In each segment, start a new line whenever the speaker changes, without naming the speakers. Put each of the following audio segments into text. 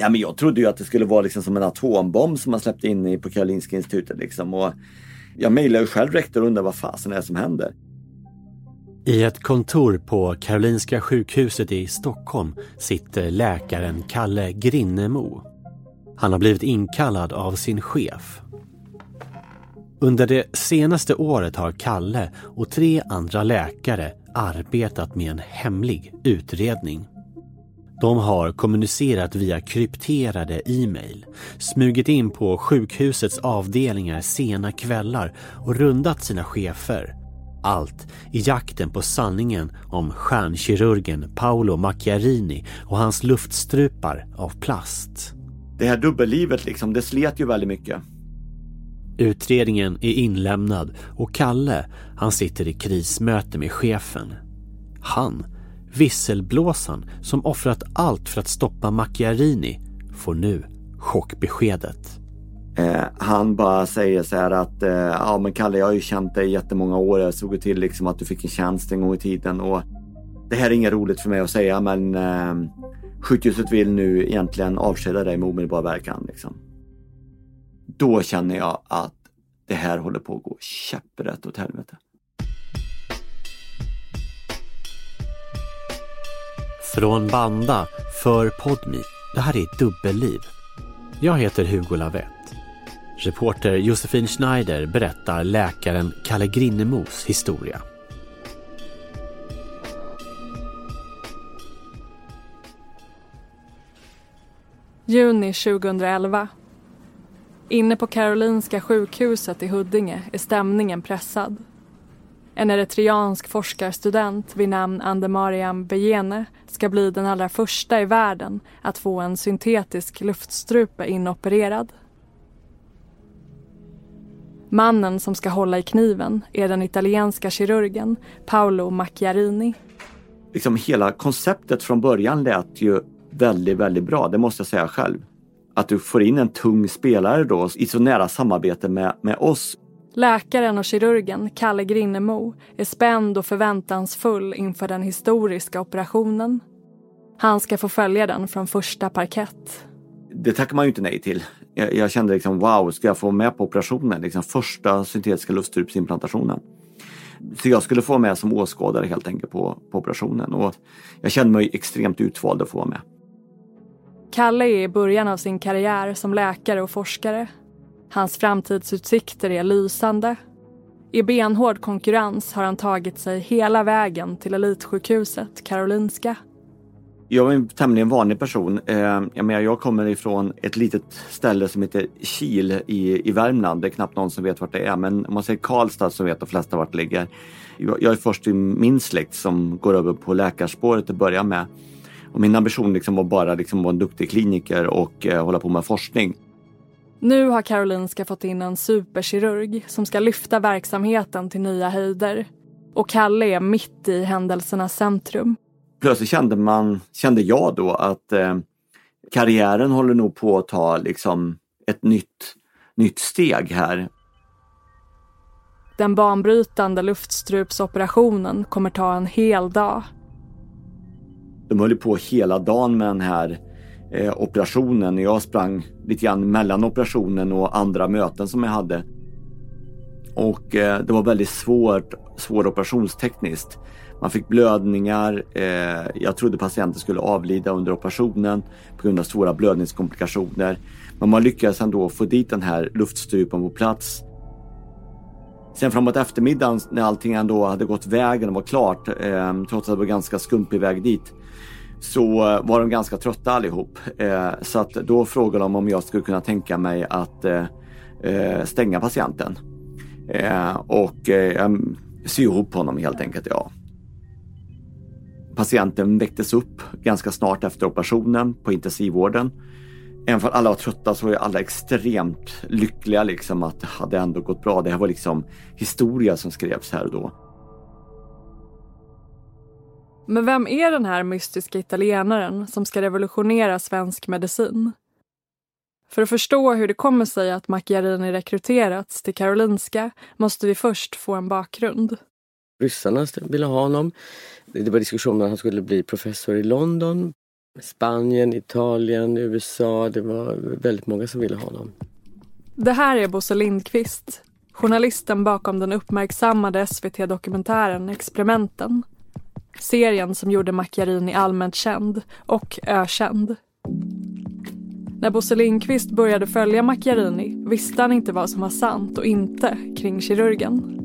Ja, men jag trodde ju att det skulle vara liksom som en atombomb som man släppte in på Karolinska institutet. Liksom. Och jag mejlade själv rektor och undrade vad fasen är det som händer.
I ett kontor på Karolinska sjukhuset i Stockholm sitter läkaren Kalle Grinnemo. Han har blivit inkallad av sin chef. Under det senaste året har Kalle och tre andra läkare arbetat med en hemlig utredning. De har kommunicerat via krypterade e-mail, smugit in på sjukhusets avdelningar sena kvällar och rundat sina chefer. Allt i jakten på sanningen om stjärnkirurgen Paolo Macchiarini och hans luftstrupar av plast.
Det här dubbellivet liksom, det slet ju väldigt mycket.
Utredningen är inlämnad och Kalle, han sitter i krismöte med chefen. Han Visselblåsaren som offrat allt för att stoppa Macchiarini får nu chockbeskedet.
Eh, han bara säger så här att eh, ja men Kalle jag har ju känt dig i jättemånga år. Jag såg till liksom att du fick en tjänst en gång i tiden och det här är inget roligt för mig att säga men eh, sjukhuset vill nu egentligen avskeda dig med omedelbar verkan. Liksom. Då känner jag att det här håller på att gå käpprätt åt helvete.
Från Banda för Podmi. Det här är Dubbelliv. Jag heter Hugo Lavett. Reporter Josefin Schneider berättar läkaren Kalle Grinnemos historia.
Juni 2011. Inne på Karolinska sjukhuset i Huddinge är stämningen pressad. En eritreansk forskarstudent vid namn Andemariam Bejene ska bli den allra första i världen att få en syntetisk luftstrupe inopererad. Mannen som ska hålla i kniven är den italienska kirurgen Paolo Macchiarini.
Liksom hela konceptet från början lät ju väldigt, väldigt bra, det måste jag säga själv. Att du får in en tung spelare då i så nära samarbete med, med oss
Läkaren och kirurgen Kalle Grinnemo är spänd och förväntansfull inför den historiska operationen. Han ska få följa den från första parkett.
Det tackar man ju inte nej till. Jag, jag kände liksom wow, ska jag få med på operationen? Liksom första syntetiska luftstrupsimplantationen. Så jag skulle få med som åskådare helt enkelt på, på operationen och jag kände mig extremt utvald att få vara med.
Kalle är i början av sin karriär som läkare och forskare Hans framtidsutsikter är lysande. I benhård konkurrens har han tagit sig hela vägen till elitsjukhuset Karolinska.
Jag är en tämligen vanlig person. Eh, jag, menar, jag kommer ifrån ett litet ställe som heter Kil i, i Värmland. Det är knappt någon som vet vart det är, men om man säger Karlstad så vet de flesta vart det ligger. Jag, är först i min släkt som går över på läkarspåret att börja med. Och min ambition liksom var bara liksom vara en duktig kliniker och eh, hålla på med forskning.
Nu har Karolinska fått in en superkirurg som ska lyfta verksamheten till nya höjder. Och Kalle är mitt i händelsernas centrum.
Plötsligt kände, man, kände jag då att eh, karriären håller nog på att ta liksom ett nytt, nytt steg här.
Den banbrytande luftstrupsoperationen kommer ta en hel dag.
De höll på hela dagen med den här eh, operationen. Jag sprang lite grann mellan operationen och andra möten som jag hade. Och eh, det var väldigt svårt, svår operationstekniskt. Man fick blödningar. Eh, jag trodde patienten skulle avlida under operationen på grund av svåra blödningskomplikationer. Men man lyckades ändå få dit den här luftstrupen på plats. Sen framåt eftermiddagen när allting ändå hade gått vägen och var klart, eh, trots att det var ganska skumpig väg dit, så var de ganska trötta allihop. Eh, så att då frågade de om jag skulle kunna tänka mig att eh, eh, stänga patienten. Och sy ihop honom helt enkelt, ja. Patienten väcktes upp ganska snart efter operationen på intensivvården. Även om alla var trötta så var alla extremt lyckliga liksom att det hade ändå gått bra. Det här var liksom historia som skrevs här och då.
Men vem är den här mystiska italienaren som ska revolutionera svensk medicin? För att förstå hur det kommer sig att Macchiarini rekryterats till Karolinska måste vi först få en bakgrund.
Ryssarna ville ha honom. Det var diskussioner om att han skulle bli professor i London. Spanien, Italien, USA. Det var väldigt många som ville ha honom.
Det här är Bosse Lindqvist, journalisten bakom den uppmärksammade SVT-dokumentären Experimenten. Serien som gjorde Macchiarini allmänt känd och ökänd. När Bosse Lindqvist började följa Macchiarini visste han inte vad som var sant och inte kring kirurgen.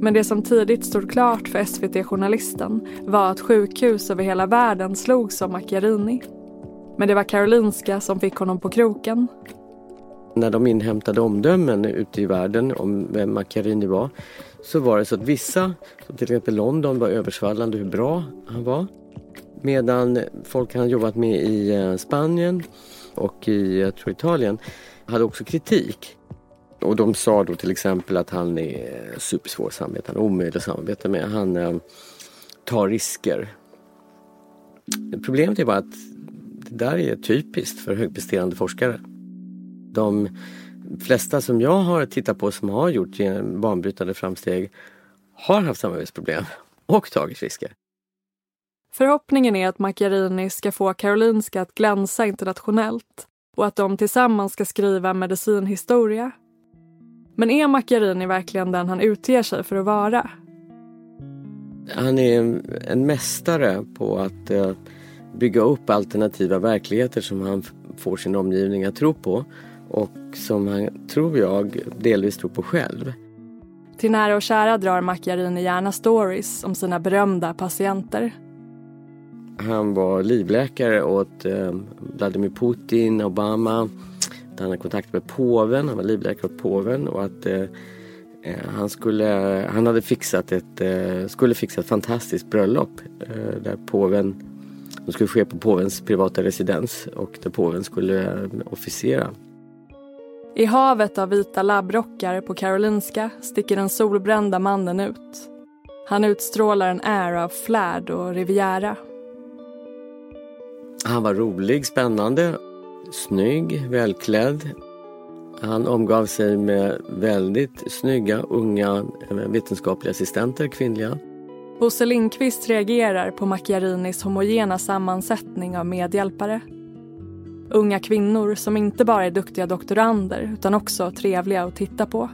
Men det som tidigt stod klart för SVT-journalisten var att sjukhus över hela världen slogs av Macchiarini. Men det var Karolinska som fick honom på kroken.
När de inhämtade omdömen ute i världen om vem Macchiarini var så var det så att vissa, som till exempel London, var översvallande hur bra han var. Medan folk han jobbat med i eh, Spanien och i jag tror Italien hade också kritik. Och de sa då till exempel att han är supersvår att samarbeta med, omöjlig att samarbeta med. Han eh, tar risker. Problemet är bara att det där är typiskt för högpresterande forskare. De flesta som jag har tittat på som har gjort banbrytande framsteg har haft samarbetsproblem och tagit risker.
Förhoppningen är att Macchiarini ska få Karolinska att glänsa internationellt och att de tillsammans ska skriva medicinhistoria. Men är Macchiarini verkligen den han utger sig för att vara?
Han är en mästare på att eh, bygga upp alternativa verkligheter som han får sin omgivning att tro på och som han, tror jag, delvis tror på själv.
Till nära och kära drar Macchiarini gärna stories om sina berömda patienter.
Han var livläkare åt eh, Vladimir Putin, Obama. Han hade kontakt med påven, han var livläkare åt påven och att eh, eh, han, skulle, han hade fixat ett, eh, skulle fixa ett fantastiskt bröllop eh, där påven, det skulle ske på påvens privata residens och där påven skulle eh, officiera.
I havet av vita labbrockar på Karolinska sticker den solbrända mannen ut. Han utstrålar en air av flärd och riviera.
Han var rolig, spännande, snygg, välklädd. Han omgav sig med väldigt snygga unga eh, vetenskapliga assistenter, kvinnliga.
Bosse Lindqvist reagerar på Macchiarinis homogena sammansättning av medhjälpare. Unga kvinnor som inte bara är duktiga doktorander utan också trevliga att titta på.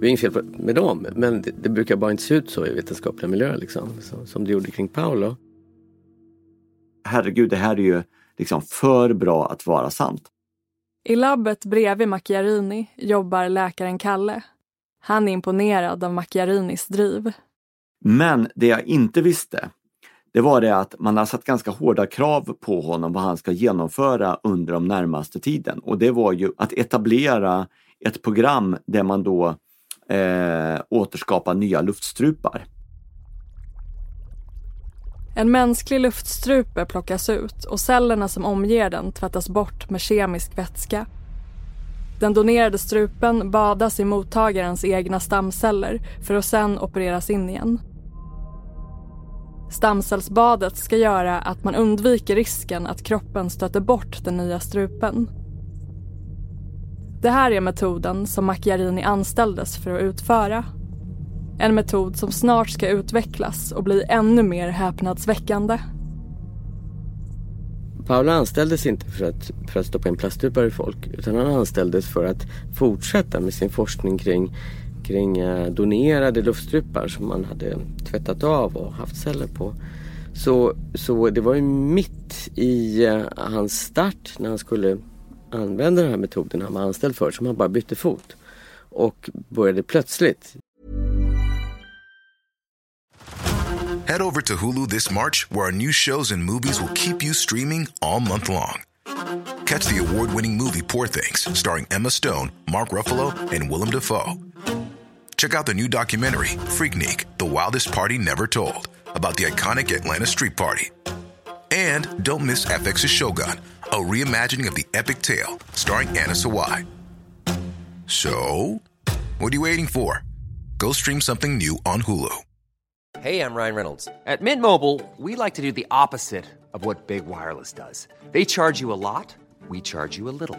Det är inget fel med dem, men det, det, brukar bara inte se ut så i vetenskapliga miljöer liksom, som, som det gjorde kring Paolo.
Herregud, det här är ju liksom för bra att vara sant.
I labbet bredvid Macchiarini jobbar läkaren Kalle. Han är imponerad av Macchiarinis driv.
Men det jag inte visste, det var det att man har satt ganska hårda krav på honom vad han ska genomföra under de närmaste tiden. Och det var ju att etablera ett program där man då eh, återskapar nya luftstrupar.
En mänsklig luftstrupe plockas ut och cellerna som omger den tvättas bort med kemisk vätska. Den donerade strupen badas i mottagarens egna stamceller för att sedan opereras in igen. Stamcellsbadet ska göra att man undviker risken att kroppen stöter bort den nya strupen. Det här är metoden som Macchiarini anställdes för att utföra. En metod som snart ska utvecklas och bli ännu mer häpnadsväckande.
Paolo anställdes inte för att, för att stoppa in plaststrupar i folk utan han anställdes för att fortsätta med sin forskning kring, kring eh, donerade luftstrupar som man hade tvättat av och haft celler på. Så, så det var ju mitt i eh, hans start när han skulle använda den här metoden han var anställd för som han bara bytte fot. Och började plötsligt
Head over to Hulu this March, where our new shows and movies will keep you streaming all month long. Catch the award winning movie Poor Things, starring Emma Stone, Mark Ruffalo, and Willem Dafoe. Check out the new documentary, Freaknik The Wildest Party Never Told, about the iconic Atlanta Street Party. And don't miss FX's Shogun, a reimagining of the epic tale, starring Anna Sawai. So, what are you waiting for? Go stream something new on Hulu.
Hey, I'm Ryan Reynolds. At Mint Mobile, we like to do the opposite of what Big Wireless does. They charge you a lot, we charge you a little.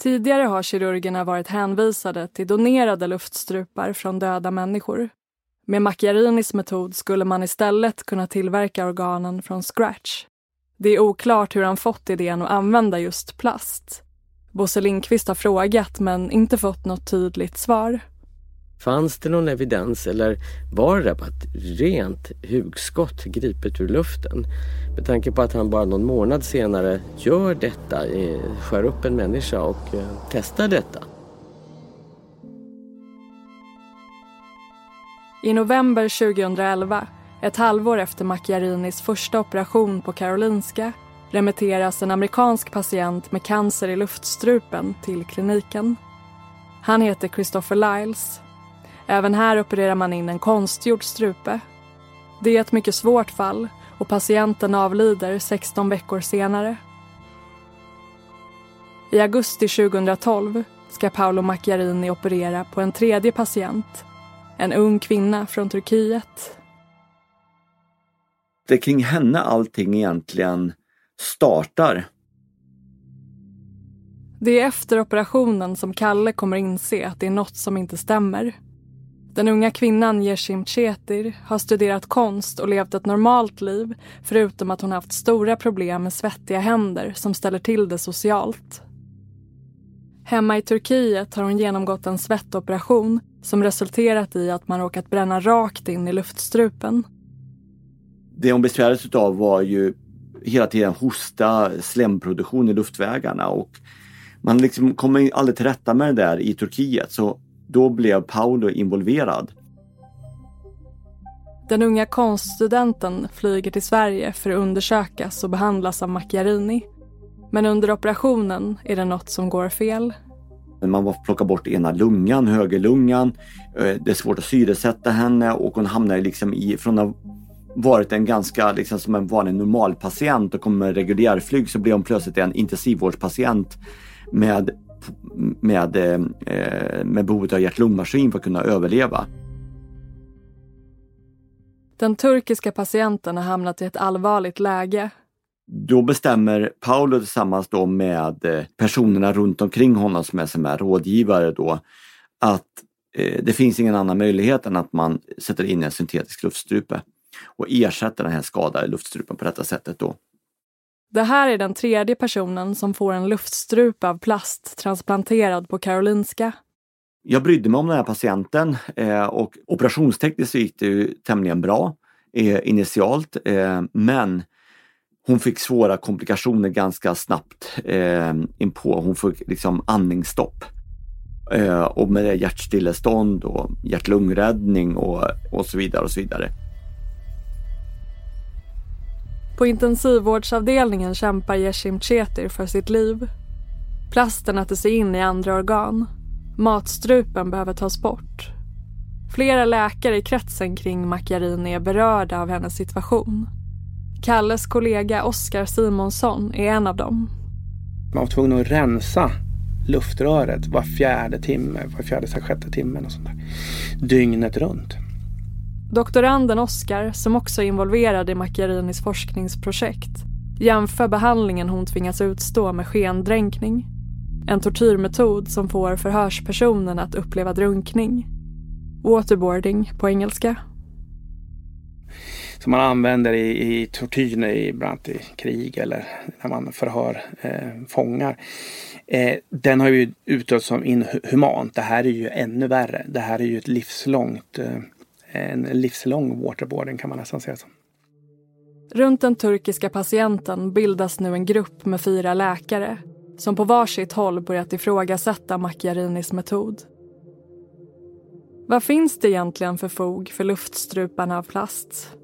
Tidigare har kirurgerna varit hänvisade till donerade luftstrupar från döda människor. Med Macchiarinis metod skulle man istället kunna tillverka organen från scratch. Det är oklart hur han fått idén att använda just plast. Bosse Lindqvist har frågat men inte fått något tydligt svar.
Fanns det någon evidens eller var det bara ett rent hugskott gripet ur luften? Med tanke på att han bara någon månad senare gör detta, eh, skär upp en människa och eh, testar detta.
I november 2011, ett halvår efter Macchiarinis första operation på Karolinska, remitteras en amerikansk patient med cancer i luftstrupen till kliniken. Han heter Christopher Lyles. Även här opererar man in en konstgjord strupe. Det är ett mycket svårt fall och patienten avlider 16 veckor senare. I augusti 2012 ska Paolo Macchiarini operera på en tredje patient en ung kvinna från Turkiet.
Det är kring henne allting egentligen startar.
Det är efter operationen som Kalle kommer inse att det är något som inte stämmer. Den unga kvinnan Yeshim Chetir har studerat konst och levt ett normalt liv förutom att hon haft stora problem med svettiga händer som ställer till det socialt. Hemma i Turkiet har hon genomgått en svettoperation som resulterat i att man råkat bränna rakt in i luftstrupen.
Det hon besvärades av var ju hela tiden hosta, slemproduktion i luftvägarna och man liksom kommer aldrig till rätta med det där i Turkiet så då blev Paolo involverad.
Den unga konststudenten flyger till Sverige för att undersökas och behandlas av Macchiarini. Men under operationen är det något som går fel.
Man plockar bort ena lungan, högerlungan. Eh, det är svårt att syresätta henne och hon hamnar liksom i, från att ha varit en ganska, liksom som en vanlig normalpatient och kommer med reguljärflyg så blir hon plötsligt en intensivvårdspatient med, med, eh, med behovet av hjärt-lungmaskin för att kunna överleva.
Den turkiska patienten har hamnat i ett allvarligt läge
då bestämmer Paolo tillsammans då med eh, personerna runt omkring honom som är, som är rådgivare då att eh, det finns ingen annan möjlighet än att man sätter in en syntetisk luftstrupe och ersätter den här skadade luftstrupen på detta sättet då.
Det här är den tredje personen som får en luftstrupe av plast transplanterad på Karolinska.
Jag brydde mig om den här patienten eh, och operationstekniskt gick det ju tämligen bra eh, initialt eh, men hon fick svåra komplikationer ganska snabbt eh, inpå. Hon fick liksom andningsstopp. Eh, och med det hjärtstillestånd och hjärt-lungräddning och, och så vidare och så vidare.
På intensivvårdsavdelningen kämpar Yeshim Chetir för sitt liv. Plasten äter sig in i andra organ. Matstrupen behöver tas bort. Flera läkare i kretsen kring Macchiarini är berörda av hennes situation. Kalles kollega Oskar Simonsson är en av dem.
Man var tvungen att rensa luftröret var fjärde timme, var fjärde, sjätte timme, och sånt där. Dygnet runt.
Doktoranden Oskar, som också är involverad i Macchiarinis forskningsprojekt, jämför behandlingen hon tvingas utstå med skendränkning. En tortyrmetod som får förhörspersonen att uppleva drunkning. Waterboarding på engelska
som man använder i, i tortyr, i, bland annat i krig eller när man förhör eh, fångar. Eh, den har ju utdömts som inhumant. Det här är ju ännu värre. Det här är ju ett livslångt, eh, en livslång waterboarding kan man nästan säga.
Runt den turkiska patienten bildas nu en grupp med fyra läkare som på varsitt håll börjat ifrågasätta Macchiarinis metod. Vad finns det egentligen för fog för luftstruparna av plast?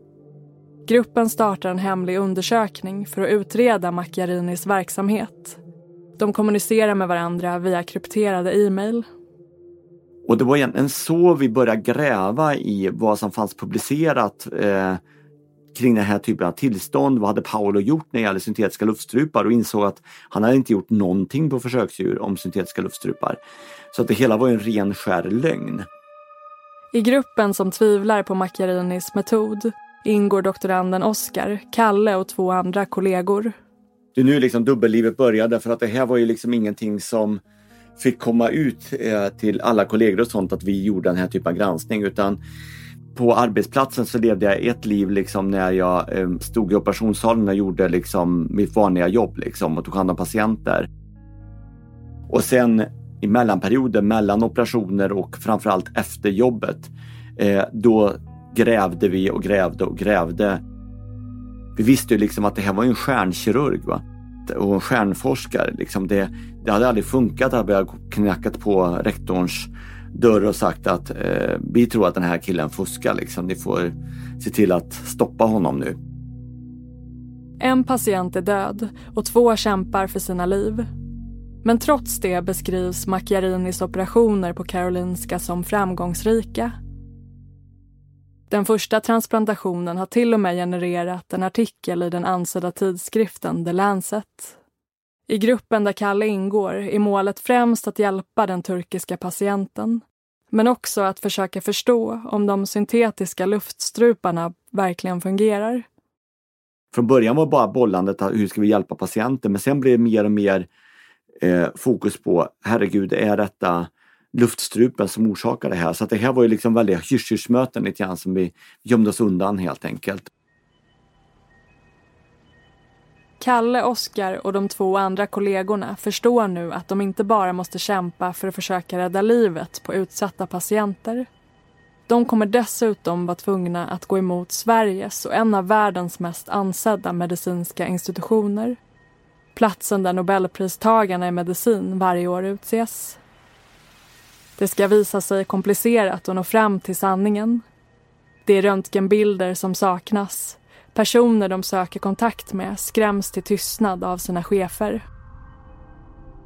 Gruppen startar en hemlig undersökning för att utreda Macchiarinis verksamhet. De kommunicerar med varandra via krypterade e-mail.
Och det var egentligen så vi började gräva i vad som fanns publicerat eh, kring den här typen av tillstånd. Vad hade Paolo gjort när det gäller syntetiska luftstrupar och insåg att han hade inte gjort någonting på försöksdjur om syntetiska luftstrupar. Så att det hela var en ren skär lögn.
I gruppen som tvivlar på Macchiarinis metod ingår doktoranden Oskar, Kalle och två andra kollegor.
Det är nu liksom dubbellivet började för att det här var ju liksom ingenting som fick komma ut eh, till alla kollegor och sånt att vi gjorde den här typen av granskning utan på arbetsplatsen så levde jag ett liv liksom när jag eh, stod i operationssalen och gjorde liksom mitt vanliga jobb liksom och tog hand om patienter. Och sen i mellanperioden mellan operationer och framförallt efter jobbet, eh, då grävde vi och grävde och grävde. Vi visste ju liksom att det här var en stjärnkirurg va? och en stjärnforskare. Liksom det, det hade aldrig funkat att vi hade knackat på rektorns dörr och sagt att eh, vi tror att den här killen fuskar. Liksom. Ni får se till att stoppa honom nu.
En patient är död och två kämpar för sina liv. Men trots det beskrivs Macchiarinis operationer på Karolinska som framgångsrika. Den första transplantationen har till och med genererat en artikel i den ansedda tidskriften The Lancet. I gruppen där Kalle ingår är målet främst att hjälpa den turkiska patienten men också att försöka förstå om de syntetiska luftstruparna verkligen fungerar.
Från början var bara bollandet hur ska vi hjälpa patienten men sen blev det mer och mer eh, fokus på herregud, är detta luftstrupen som orsakar det här? Så att det här var ju liksom väldiga hysch-hysch-möten lite grann som vi gömde oss undan helt enkelt.
Kalle, Oskar och de två andra kollegorna förstår nu att de inte bara måste kämpa för att försöka rädda livet på utsatta patienter. De kommer dessutom vara tvungna att gå emot Sveriges och en av världens mest ansedda medicinska institutioner. Platsen där nobelpristagarna i medicin varje år utses. Det ska visa sig komplicerat att nå fram till sanningen. Det är röntgenbilder som saknas Personer de söker kontakt med skräms till tystnad av sina chefer.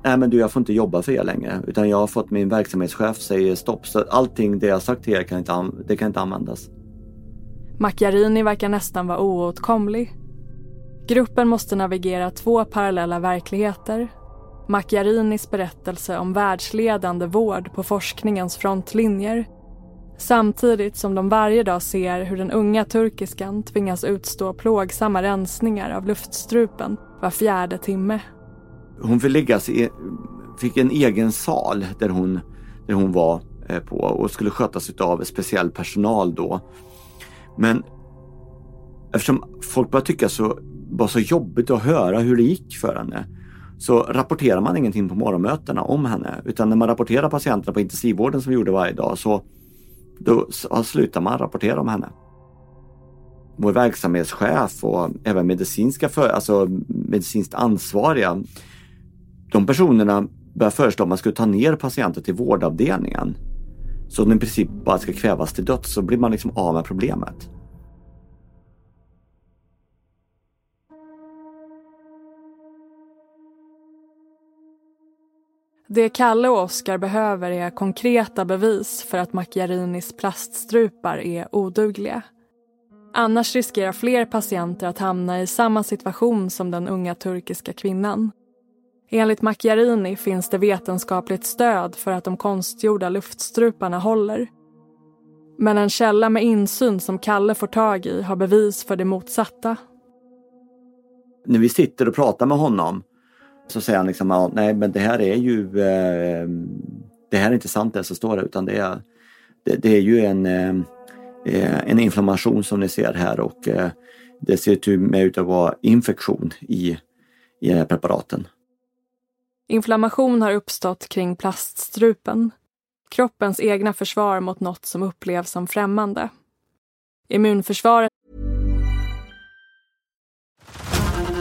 Nej men du, jag får inte jobba för er längre. Utan jag har fått min verksamhetschef säger stopp. Så allting det jag sagt till er kan inte, det kan inte användas.
Macchiarini verkar nästan vara oåtkomlig. Gruppen måste navigera två parallella verkligheter. Macchiarinis berättelse om världsledande vård på forskningens frontlinjer Samtidigt som de varje dag ser hur den unga turkiskan tvingas utstå plågsamma rensningar av luftstrupen var fjärde timme.
Hon fick, fick en egen sal där hon, där hon var eh, på och skulle skötas av speciell personal då. Men eftersom folk började tycka så var så jobbigt att höra hur det gick för henne så rapporterar man ingenting på morgonmötena om henne utan när man rapporterar patienterna på intensivvården som vi gjorde varje dag så då slutar man rapportera om henne. Vår verksamhetschef och även medicinska för, alltså medicinskt ansvariga, de personerna börjar föreslå att man skulle ta ner patienter till vårdavdelningen. Så de i princip bara ska kvävas till döds så blir man liksom av med problemet.
Det Kalle och Oskar behöver är konkreta bevis för att Macchiarinis plaststrupar är odugliga. Annars riskerar fler patienter att hamna i samma situation som den unga turkiska kvinnan. Enligt Macchiarini finns det vetenskapligt stöd för att de konstgjorda luftstruparna håller. Men en källa med insyn som Kalle får tag i har bevis för det motsatta.
När vi sitter och pratar med honom så säger han liksom, ja, nej men det här är ju, eh, det här är inte sant det som står där utan det är, det, det är ju en, eh, eh, en inflammation som ni ser här och eh, det ser ut att vara infektion i, i de här preparaten.
Inflammation har uppstått kring plaststrupen. Kroppens egna försvar mot något som upplevs som främmande. Immunförsvaret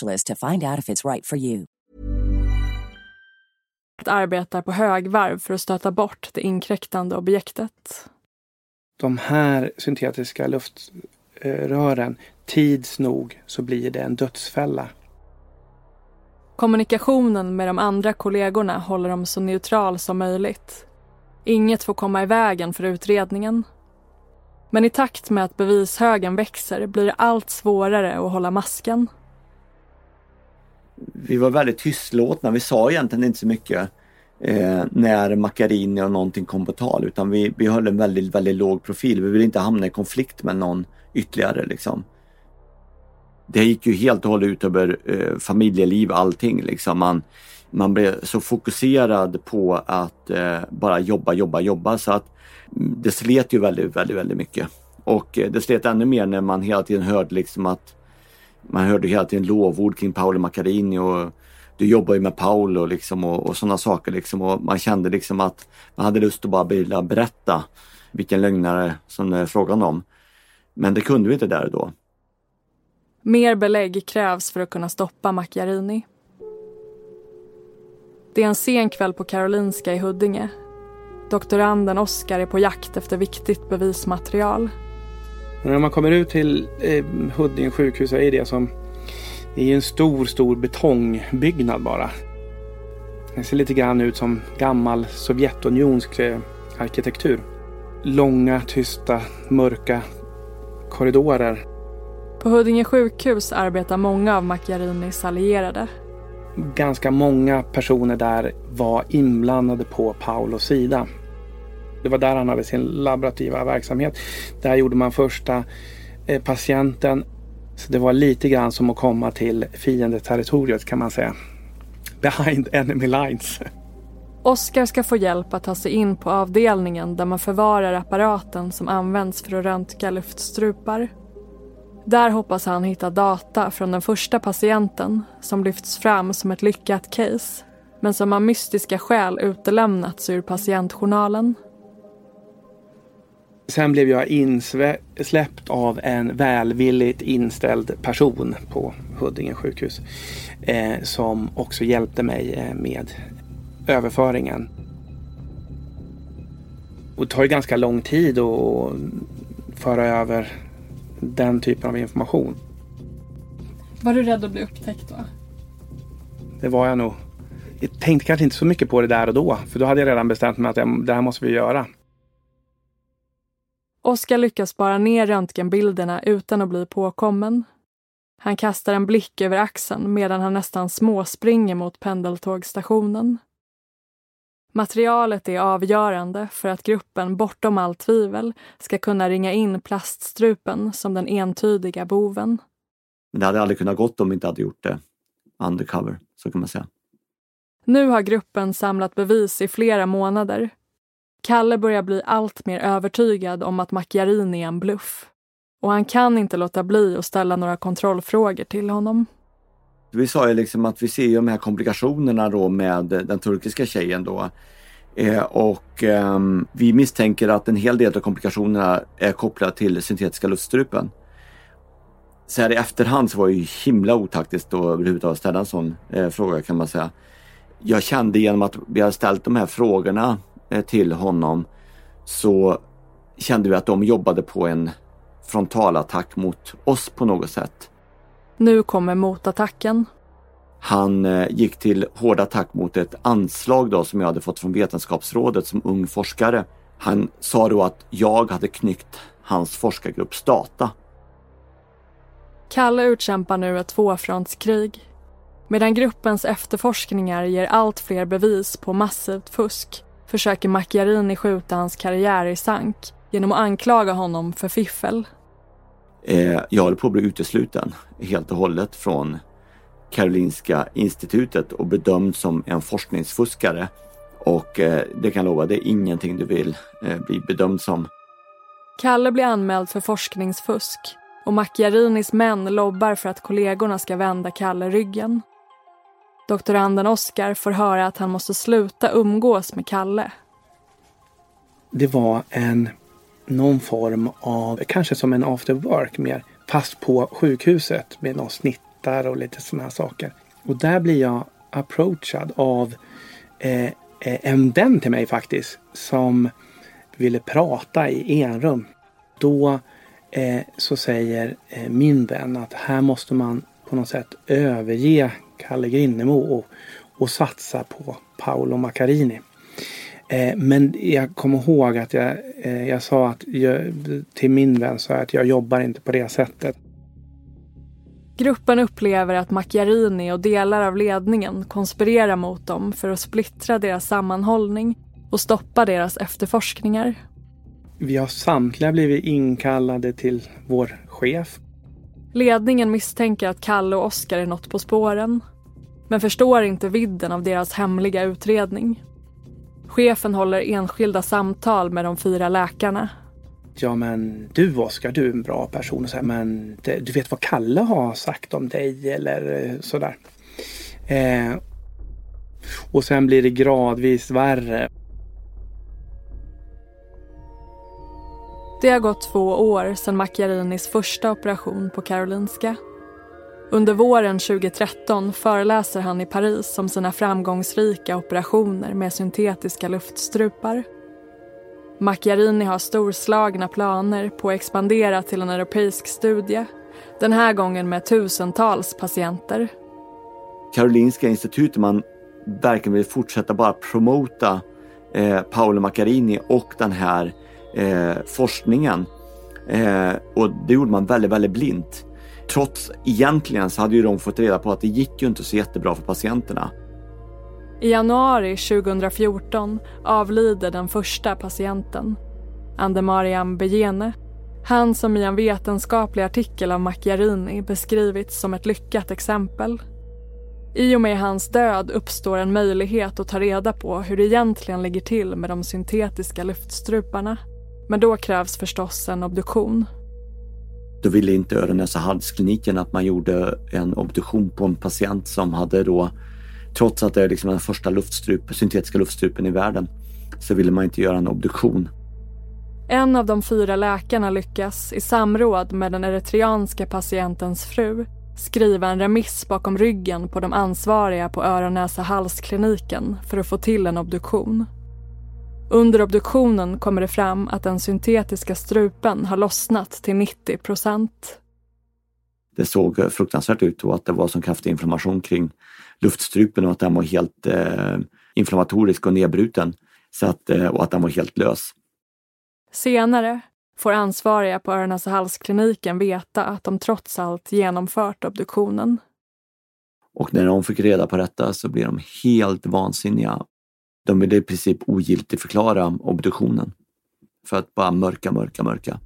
to find out if it's right for you.
arbetar på högvarv för att stöta bort det inkräktande objektet.
De här syntetiska luftrören, tids nog så blir det en dödsfälla.
Kommunikationen med de andra kollegorna håller dem så neutral som möjligt. Inget får komma i vägen för utredningen. Men i takt med att bevishögen växer blir det allt svårare att hålla masken
vi var väldigt tystlåtna. Vi sa egentligen inte så mycket eh, när Macchiarini och någonting kom på tal utan vi, vi höll en väldigt, väldigt låg profil. Vi ville inte hamna i konflikt med någon ytterligare liksom. Det gick ju helt och hållet ut över eh, familjeliv, allting liksom. Man, man blev så fokuserad på att eh, bara jobba, jobba, jobba så att mm, det slet ju väldigt, väldigt, väldigt mycket. Och eh, det slet ännu mer när man hela tiden hörde liksom att man hörde hela tiden lovord kring Paolo Macchiarini och du jobbar ju med Paolo liksom och, och sådana saker liksom och man kände liksom att man hade lust att bara vilja berätta vilken lögnare som det är frågan om. Men det kunde vi inte där och då.
Mer belägg krävs för att kunna stoppa Macchiarini. Det är en sen kväll på Karolinska i Huddinge. Doktoranden Oskar är på jakt efter viktigt bevismaterial.
Och när man kommer ut till eh, Huddinge sjukhus så är det som det är en stor, stor betongbyggnad bara. Det ser lite grann ut som gammal Sovjetunionsk eh, arkitektur. Långa, tysta, mörka korridorer.
På Huddinge sjukhus arbetar många av Macchiarinis allierade.
Ganska många personer där var inblandade på Paulos sida. Det var där han hade sin laborativa verksamhet. Där gjorde man första eh, patienten. Så det var lite grann som att komma till fiendeterritoriet kan man säga. Behind enemy lines.
Oskar ska få hjälp att ta sig in på avdelningen där man förvarar apparaten som används för att röntga luftstrupar. Där hoppas han hitta data från den första patienten som lyfts fram som ett lyckat case men som av mystiska skäl utelämnats ur patientjournalen.
Sen blev jag insläppt av en välvilligt inställd person på Huddinge sjukhus eh, som också hjälpte mig eh, med överföringen. Och det tar ju ganska lång tid att föra över den typen av information.
Var du rädd att bli upptäckt då?
Det var jag nog. Jag tänkte kanske inte så mycket på det där och då, för då hade jag redan bestämt mig att det här måste vi göra.
Oskar lyckas bara ner röntgenbilderna utan att bli påkommen. Han kastar en blick över axeln medan han nästan småspringer mot pendeltågstationen. Materialet är avgörande för att gruppen bortom allt tvivel ska kunna ringa in plaststrupen som den entydiga boven.
Men det hade aldrig kunnat gått om vi inte hade gjort det undercover, så kan man säga.
Nu har gruppen samlat bevis i flera månader Kalle börjar bli allt mer övertygad om att Macchiarini är en bluff. Och han kan inte låta bli att ställa några kontrollfrågor till honom.
Vi sa ju liksom att vi ser ju de här komplikationerna då med den turkiska tjejen då. Eh, och eh, vi misstänker att en hel del av komplikationerna är kopplade till syntetiska luftstrupen. Så här i efterhand så var det ju himla otaktiskt att överhuvudtaget ställa en sån eh, fråga kan man säga. Jag kände genom att vi har ställt de här frågorna till honom så kände vi att de jobbade på en frontalattack mot oss på något sätt.
Nu kommer motattacken.
Han eh, gick till hård attack mot ett anslag då som jag hade fått från Vetenskapsrådet som ung forskare. Han sa då att jag hade knyckt hans forskargrupps data.
Kalle utkämpar nu ett tvåfrontskrig. Medan gruppens efterforskningar ger allt fler bevis på massivt fusk försöker Macchiarini skjuta hans karriär i sank genom att anklaga honom för fiffel.
Eh, jag håller på att bli utesluten helt och hållet från Karolinska institutet och bedömd som en forskningsfuskare. Och eh, det kan jag lova, det är ingenting du vill eh, bli bedömd som.
Kalle blir anmäld för forskningsfusk och Macchiarinis män lobbar för att kollegorna ska vända Kalle ryggen. Doktoranden Oskar får höra att han måste sluta umgås med Kalle.
Det var en någon form av, kanske som en after work mer, fast på sjukhuset med någon snittar och lite sådana här saker. Och där blir jag approachad av eh, eh, en vän till mig faktiskt som ville prata i enrum. Då eh, så säger eh, min vän att här måste man på något sätt överge Kalle Grinnemo och, och satsa på Paolo Maccarini. Eh, men jag kommer ihåg att jag, eh, jag sa att jag, till min vän så att jag jobbar inte på det sättet.
Gruppen upplever att Macchiarini och delar av ledningen konspirerar mot dem för att splittra deras sammanhållning och stoppa deras efterforskningar.
Vi har samtliga blivit inkallade till vår chef.
Ledningen misstänker att Kalle och Oskar är något på spåren men förstår inte vidden av deras hemliga utredning. Chefen håller enskilda samtal med de fyra läkarna.
Ja men du Oskar, du är en bra person. Så här, men det, du vet vad Kalle har sagt om dig eller eh, sådär. Eh, och sen blir det gradvis värre.
Det har gått två år sedan Macchiarinis första operation på Karolinska. Under våren 2013 föreläser han i Paris om sina framgångsrika operationer med syntetiska luftstrupar. Macchiarini har storslagna planer på att expandera till en europeisk studie. Den här gången med tusentals patienter.
Karolinska institutet, man verkligen vill fortsätta bara promota eh, Paolo Macchiarini och den här eh, forskningen. Eh, och det gjorde man väldigt, väldigt blint. Trots egentligen så hade ju de fått reda på att det gick ju inte så jättebra för patienterna.
I januari 2014 avlider den första patienten, Andemariam Bejene. Han som i en vetenskaplig artikel av Macchiarini beskrivits som ett lyckat exempel. I och med hans död uppstår en möjlighet att ta reda på hur det egentligen ligger till med de syntetiska luftstruparna. Men då krävs förstås en obduktion.
Då ville inte öron näsa halskliniken att man gjorde en obduktion på en patient som hade då, trots att det är liksom den första luftstrup, syntetiska luftstrupen i världen, så ville man inte göra en obduktion.
En av de fyra läkarna lyckas i samråd med den eritreanska patientens fru skriva en remiss bakom ryggen på de ansvariga på öron näsa halskliniken för att få till en obduktion. Under obduktionen kommer det fram att den syntetiska strupen har lossnat till 90 procent.
Det såg fruktansvärt ut och att det var som kraftig inflammation kring luftstrupen och att den var helt eh, inflammatorisk och nedbruten. Så att, eh, och att den var helt lös.
Senare får ansvariga på öron och halskliniken veta att de trots allt genomfört obduktionen.
Och när de fick reda på detta så blev de helt vansinniga de ville i princip ogiltigförklara obduktionen. För att bara mörka, mörka, mörka.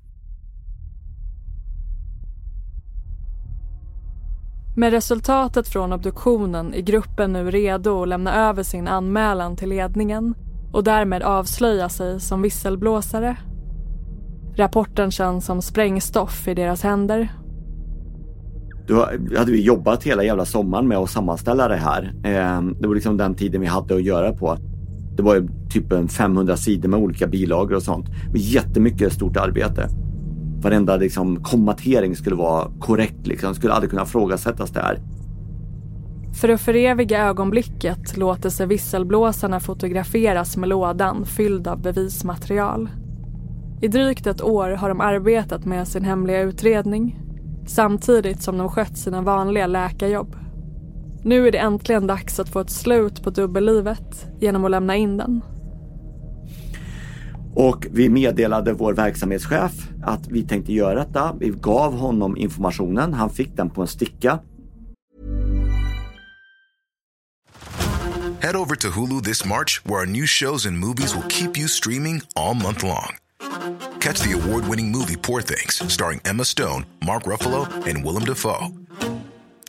Med resultatet från obduktionen är gruppen nu redo att lämna över sin anmälan till ledningen och därmed avslöja sig som visselblåsare. Rapporten känns som sprängstoff i deras händer.
Då hade vi jobbat hela jävla sommaren med att sammanställa det här. Ehm, det var liksom den tiden vi hade att göra på. Det var ju typ en 500 sidor med olika bilagor och sånt. Jättemycket stort arbete. Varenda liksom, kommatering skulle vara korrekt. Liksom. skulle aldrig kunna ifrågasättas där.
För att föreviga ögonblicket låter sig visselblåsarna fotograferas med lådan fylld av bevismaterial. I drygt ett år har de arbetat med sin hemliga utredning. samtidigt som de skött sina vanliga läkarjobb. Nu är det äntligen dags att få ett slut på dubbellivet genom att lämna in den.
Och vi meddelade vår verksamhetschef att vi tänkte göra detta. Vi gav honom informationen. Han fick den på en sticka.
Head over to Hulu this March, where our new shows and movies will keep you streaming all month long. Catch the award winning movie Poor Things, starring Emma Stone, Mark Ruffalo, and Willem Dafoe.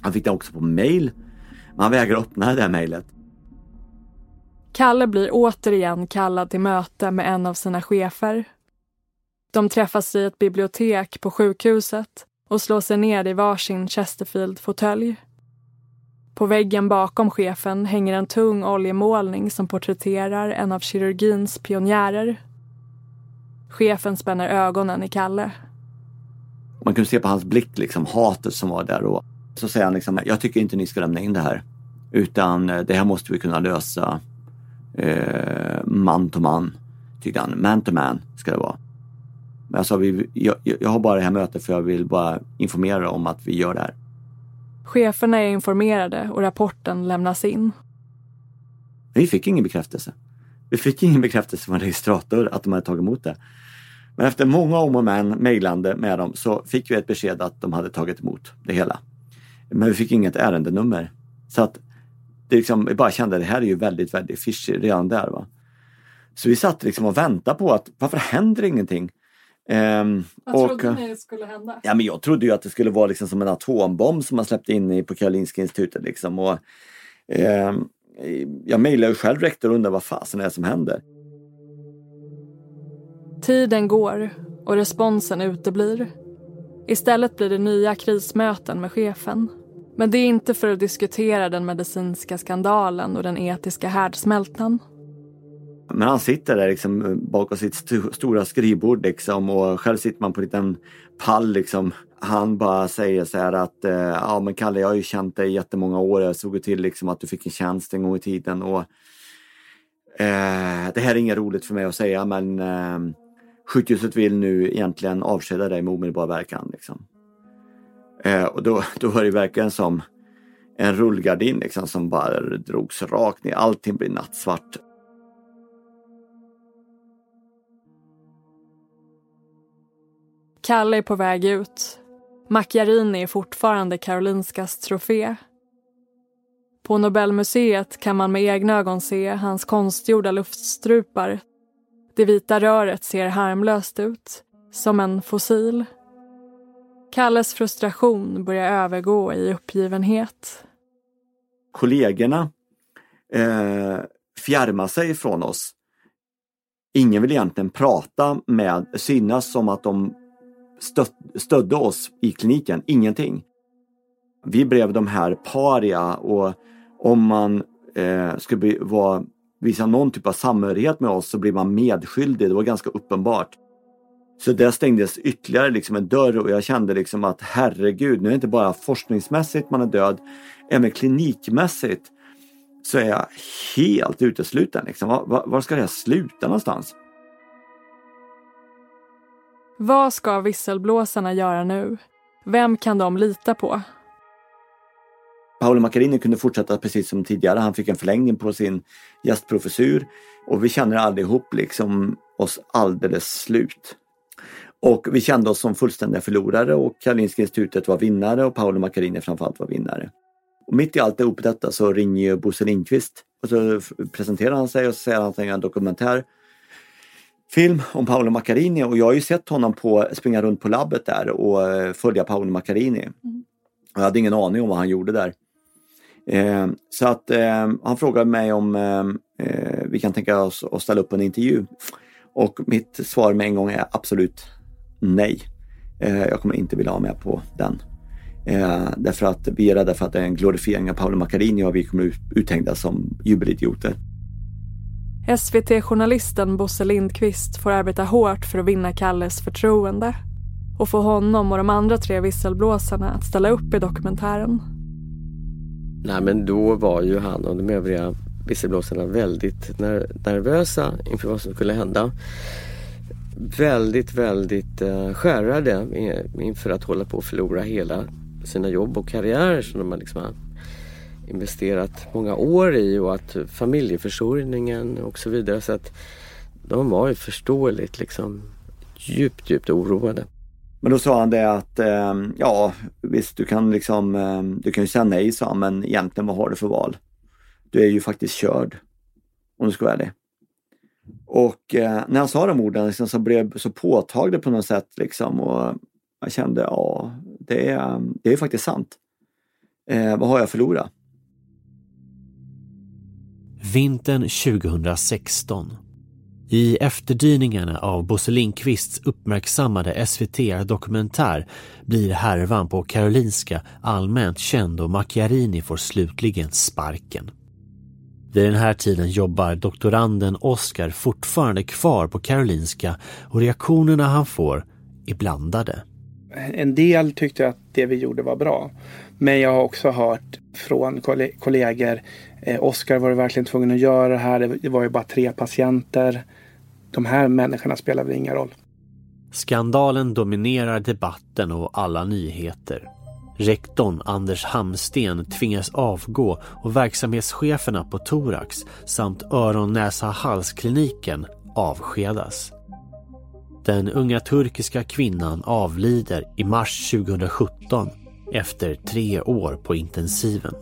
Han fick den också på mail. Men han vägrar öppna det där mejlet.
Kalle blir återigen kallad till möte med en av sina chefer. De träffas i ett bibliotek på sjukhuset och slår sig ner i varsin Chesterfield-fåtölj. På väggen bakom chefen hänger en tung oljemålning som porträtterar en av kirurgins pionjärer. Chefen spänner ögonen i Kalle.
Man kunde se på hans blick liksom hatet som var där och så säger han liksom, jag tycker inte ni ska lämna in det här. Utan eh, det här måste vi kunna lösa eh, man to man, tyckte han. Man to man ska det vara. Men jag sa, vi, jag, jag har bara det här mötet för jag vill bara informera om att vi gör det här.
Cheferna är informerade och rapporten lämnas in.
Vi fick ingen bekräftelse. Vi fick ingen bekräftelse från registrator att de hade tagit emot det. Men efter många om och men mejlande med dem så fick vi ett besked att de hade tagit emot det hela. Men vi fick inget ärendenummer. Så att det liksom, vi bara kände att det här är ju väldigt, väldigt fishy redan där. Va? Så vi satt liksom och väntade på att varför händer ingenting? Ehm,
Vad
och,
trodde ni skulle hända?
Ja, men jag trodde ju att det skulle vara liksom som en atombomb som man släppte in i på Karolinska institutet. Liksom. Och, ehm, jag mejlade ju själv rektor och undrade vad fasen är det som händer.
Tiden går och responsen uteblir. Istället blir det nya krismöten med chefen. Men det är inte för att diskutera den medicinska skandalen och den etiska härdsmältan.
Men han sitter där liksom eh, bakom sitt st stora skrivbord liksom och själv sitter man på en liten pall liksom. Han bara säger så här att eh, ja men Kalle jag har ju känt dig i jättemånga år. Jag såg ju till liksom att du fick en tjänst en gång i tiden och eh, det här är inget roligt för mig att säga men eh, sjukhuset vill nu egentligen avskeda dig med omedelbar verkan. Liksom. Eh, och då, då var det verkligen som en rullgardin liksom, som bara drogs rakt ner. Allting blir nattsvart.
Kalle är på väg ut. Macchiarini är fortfarande Karolinskas trofé. På Nobelmuseet kan man med egna ögon se hans konstgjorda luftstrupar. Det vita röret ser harmlöst ut, som en fossil. Kalles frustration börjar övergå i uppgivenhet.
Kollegorna eh, fjärmar sig från oss. Ingen vill egentligen prata med, synas som att de stöd, stödde oss i kliniken. Ingenting. Vi blev de här paria och om man eh, skulle bli, vara, visa någon typ av samhörighet med oss så blir man medskyldig. Det var ganska uppenbart. Så där stängdes ytterligare liksom en dörr och jag kände liksom att herregud, nu är det inte bara forskningsmässigt man är död, även klinikmässigt så är jag helt utesluten. Liksom. Var, var, var ska det här sluta någonstans?
Vad ska visselblåsarna göra nu? Vem kan de lita på?
Paolo Macchiarini kunde fortsätta precis som tidigare. Han fick en förlängning på sin gästprofessur och vi känner allihop liksom oss alldeles slut. Och vi kände oss som fullständiga förlorare och Karolinska institutet var vinnare och Paolo Macchiarini framförallt var vinnare. Och mitt i allt ihop detta så ringer ju Bosse Lindqvist och så presenterar han sig och så säger han att han gör en dokumentär. film om Paolo Macchiarini och jag har ju sett honom på, springa runt på labbet där och eh, följa Paolo Macchiarini. Mm. Jag hade ingen aning om vad han gjorde där. Eh, så att eh, han frågade mig om eh, eh, vi kan tänka oss att ställa upp en intervju. Och mitt svar med en gång är absolut nej. Eh, jag kommer inte vilja ha med på den. Eh, därför att vi är rädda för att det är en glorifiering av Paolo Macchiarini och vi kommer uthängda som jubelidioter.
SVT-journalisten Bosse Lindqvist får arbeta hårt för att vinna Kalles förtroende och få honom och de andra tre visselblåsarna att ställa upp i dokumentären.
Nej men då var ju han och de övriga visselblåsarna väldigt nervösa inför vad som skulle hända. Väldigt, väldigt uh, skärrade inför att hålla på att förlora hela sina jobb och karriärer som de har liksom investerat många år i och att familjeförsörjningen och så vidare. Så att de var ju förståeligt liksom djupt, djupt oroade.
Men då sa han det att eh, ja visst du kan liksom, eh, du kan ju säga nej sa han, men egentligen vad har du för val? Du är ju faktiskt körd. Om du ska vara ärlig. Och eh, när han sa de orden liksom, så blev det så påtagligt på något sätt liksom och jag kände ja, det är, ehm, det är faktiskt sant. Eh, vad har jag förlorat?
Vintern 2016. I efterdyningarna av Bosse Lindqvists uppmärksammade SVT-dokumentär blir härvan på Karolinska allmänt känd och Macchiarini får slutligen sparken. Vid den här tiden jobbar doktoranden Oskar fortfarande kvar på Karolinska och reaktionerna han får är blandade.
En del tyckte att det vi gjorde var bra. Men jag har också hört från kollegor Eh, Oskar var verkligen tvungen att göra det här. Det var ju bara tre patienter. De här människorna spelar väl ingen roll.
Skandalen dominerar debatten och alla nyheter. Rektorn Anders Hamsten tvingas avgå och verksamhetscheferna på Thorax samt öron, näsa, halskliniken avskedas. Den unga turkiska kvinnan avlider i mars 2017 efter tre år på intensiven.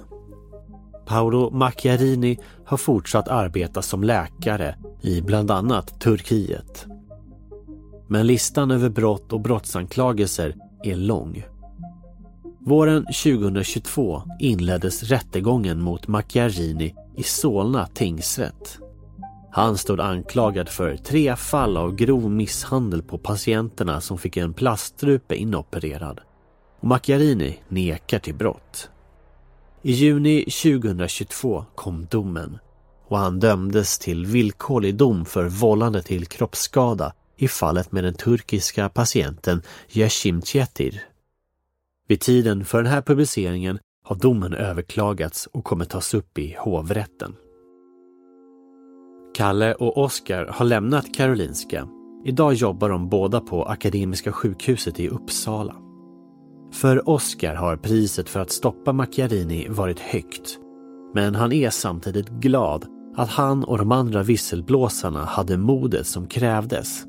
Paolo Macchiarini har fortsatt arbeta som läkare i bland annat Turkiet. Men listan över brott och brottsanklagelser är lång. Våren 2022 inleddes rättegången mot Macchiarini i Solna tingsrätt. Han stod anklagad för tre fall av grov misshandel på patienterna som fick en plaststrupe inopererad. Och Macchiarini nekar till brott. I juni 2022 kom domen och han dömdes till villkorlig dom för vållande till kroppsskada i fallet med den turkiska patienten Yeşim Çetir. Vid tiden för den här publiceringen har domen överklagats och kommer tas upp i hovrätten. Kalle och Oskar har lämnat Karolinska. Idag jobbar de båda på Akademiska sjukhuset i Uppsala. För Oskar har priset för att stoppa Macchiarini varit högt. Men han är samtidigt glad att han och de andra visselblåsarna hade modet som krävdes.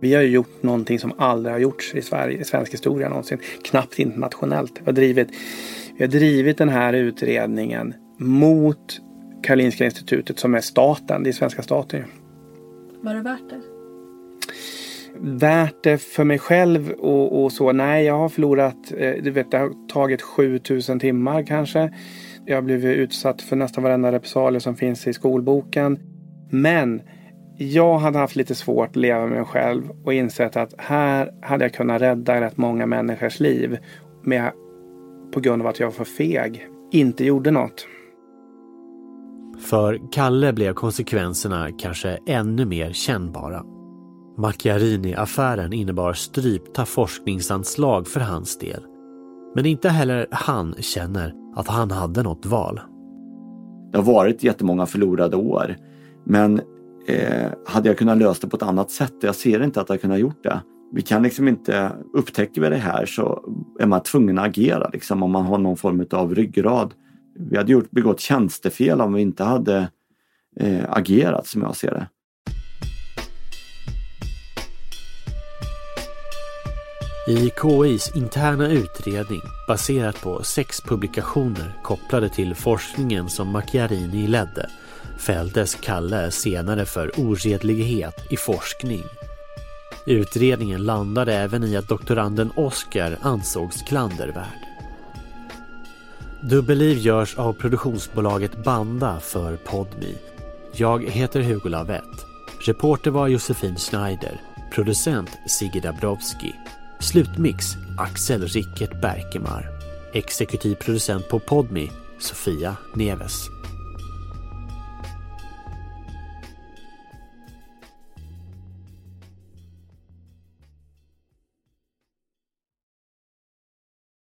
Vi har gjort någonting som aldrig har gjorts i Sverige, i svensk historia någonsin. Knappt internationellt. Vi har drivit, vi har drivit den här utredningen mot Karolinska institutet som är staten, det är svenska staten.
Var det värt det?
värt det för mig själv och, och så. Nej, jag har förlorat, eh, du vet, det har tagit 7000 timmar kanske. Jag har blivit utsatt för nästan varenda repressalie som finns i skolboken. Men jag hade haft lite svårt att leva med mig själv och insett att här hade jag kunnat rädda rätt många människors liv. Med, på grund av att jag var för feg. Inte gjorde något.
För Kalle blev konsekvenserna kanske ännu mer kännbara. Macchiarini-affären innebar strypta forskningsanslag för hans del. Men inte heller han känner att han hade något val.
Det har varit jättemånga förlorade år. Men eh, hade jag kunnat lösa det på ett annat sätt? Jag ser inte att jag kunnat gjort det. Vi kan liksom inte, upptäcker vi det här så är man tvungen att agera liksom, om man har någon form av ryggrad. Vi hade gjort, begått tjänstefel om vi inte hade eh, agerat som jag ser det.
I KIs interna utredning baserat på sex publikationer kopplade till forskningen som Macchiarini ledde fälldes Kalle senare för oredlighet i forskning. Utredningen landade även i att doktoranden Oscar ansågs klandervärd. Dubbelliv görs av produktionsbolaget Banda för Podmi. Jag heter Hugo Lavett. Reporter var Josefin Schneider. Producent Sigge Dabrowski. Slutmix Axel Ricket Berkemar. Exekutiv producent på Podmi Sofia Neves.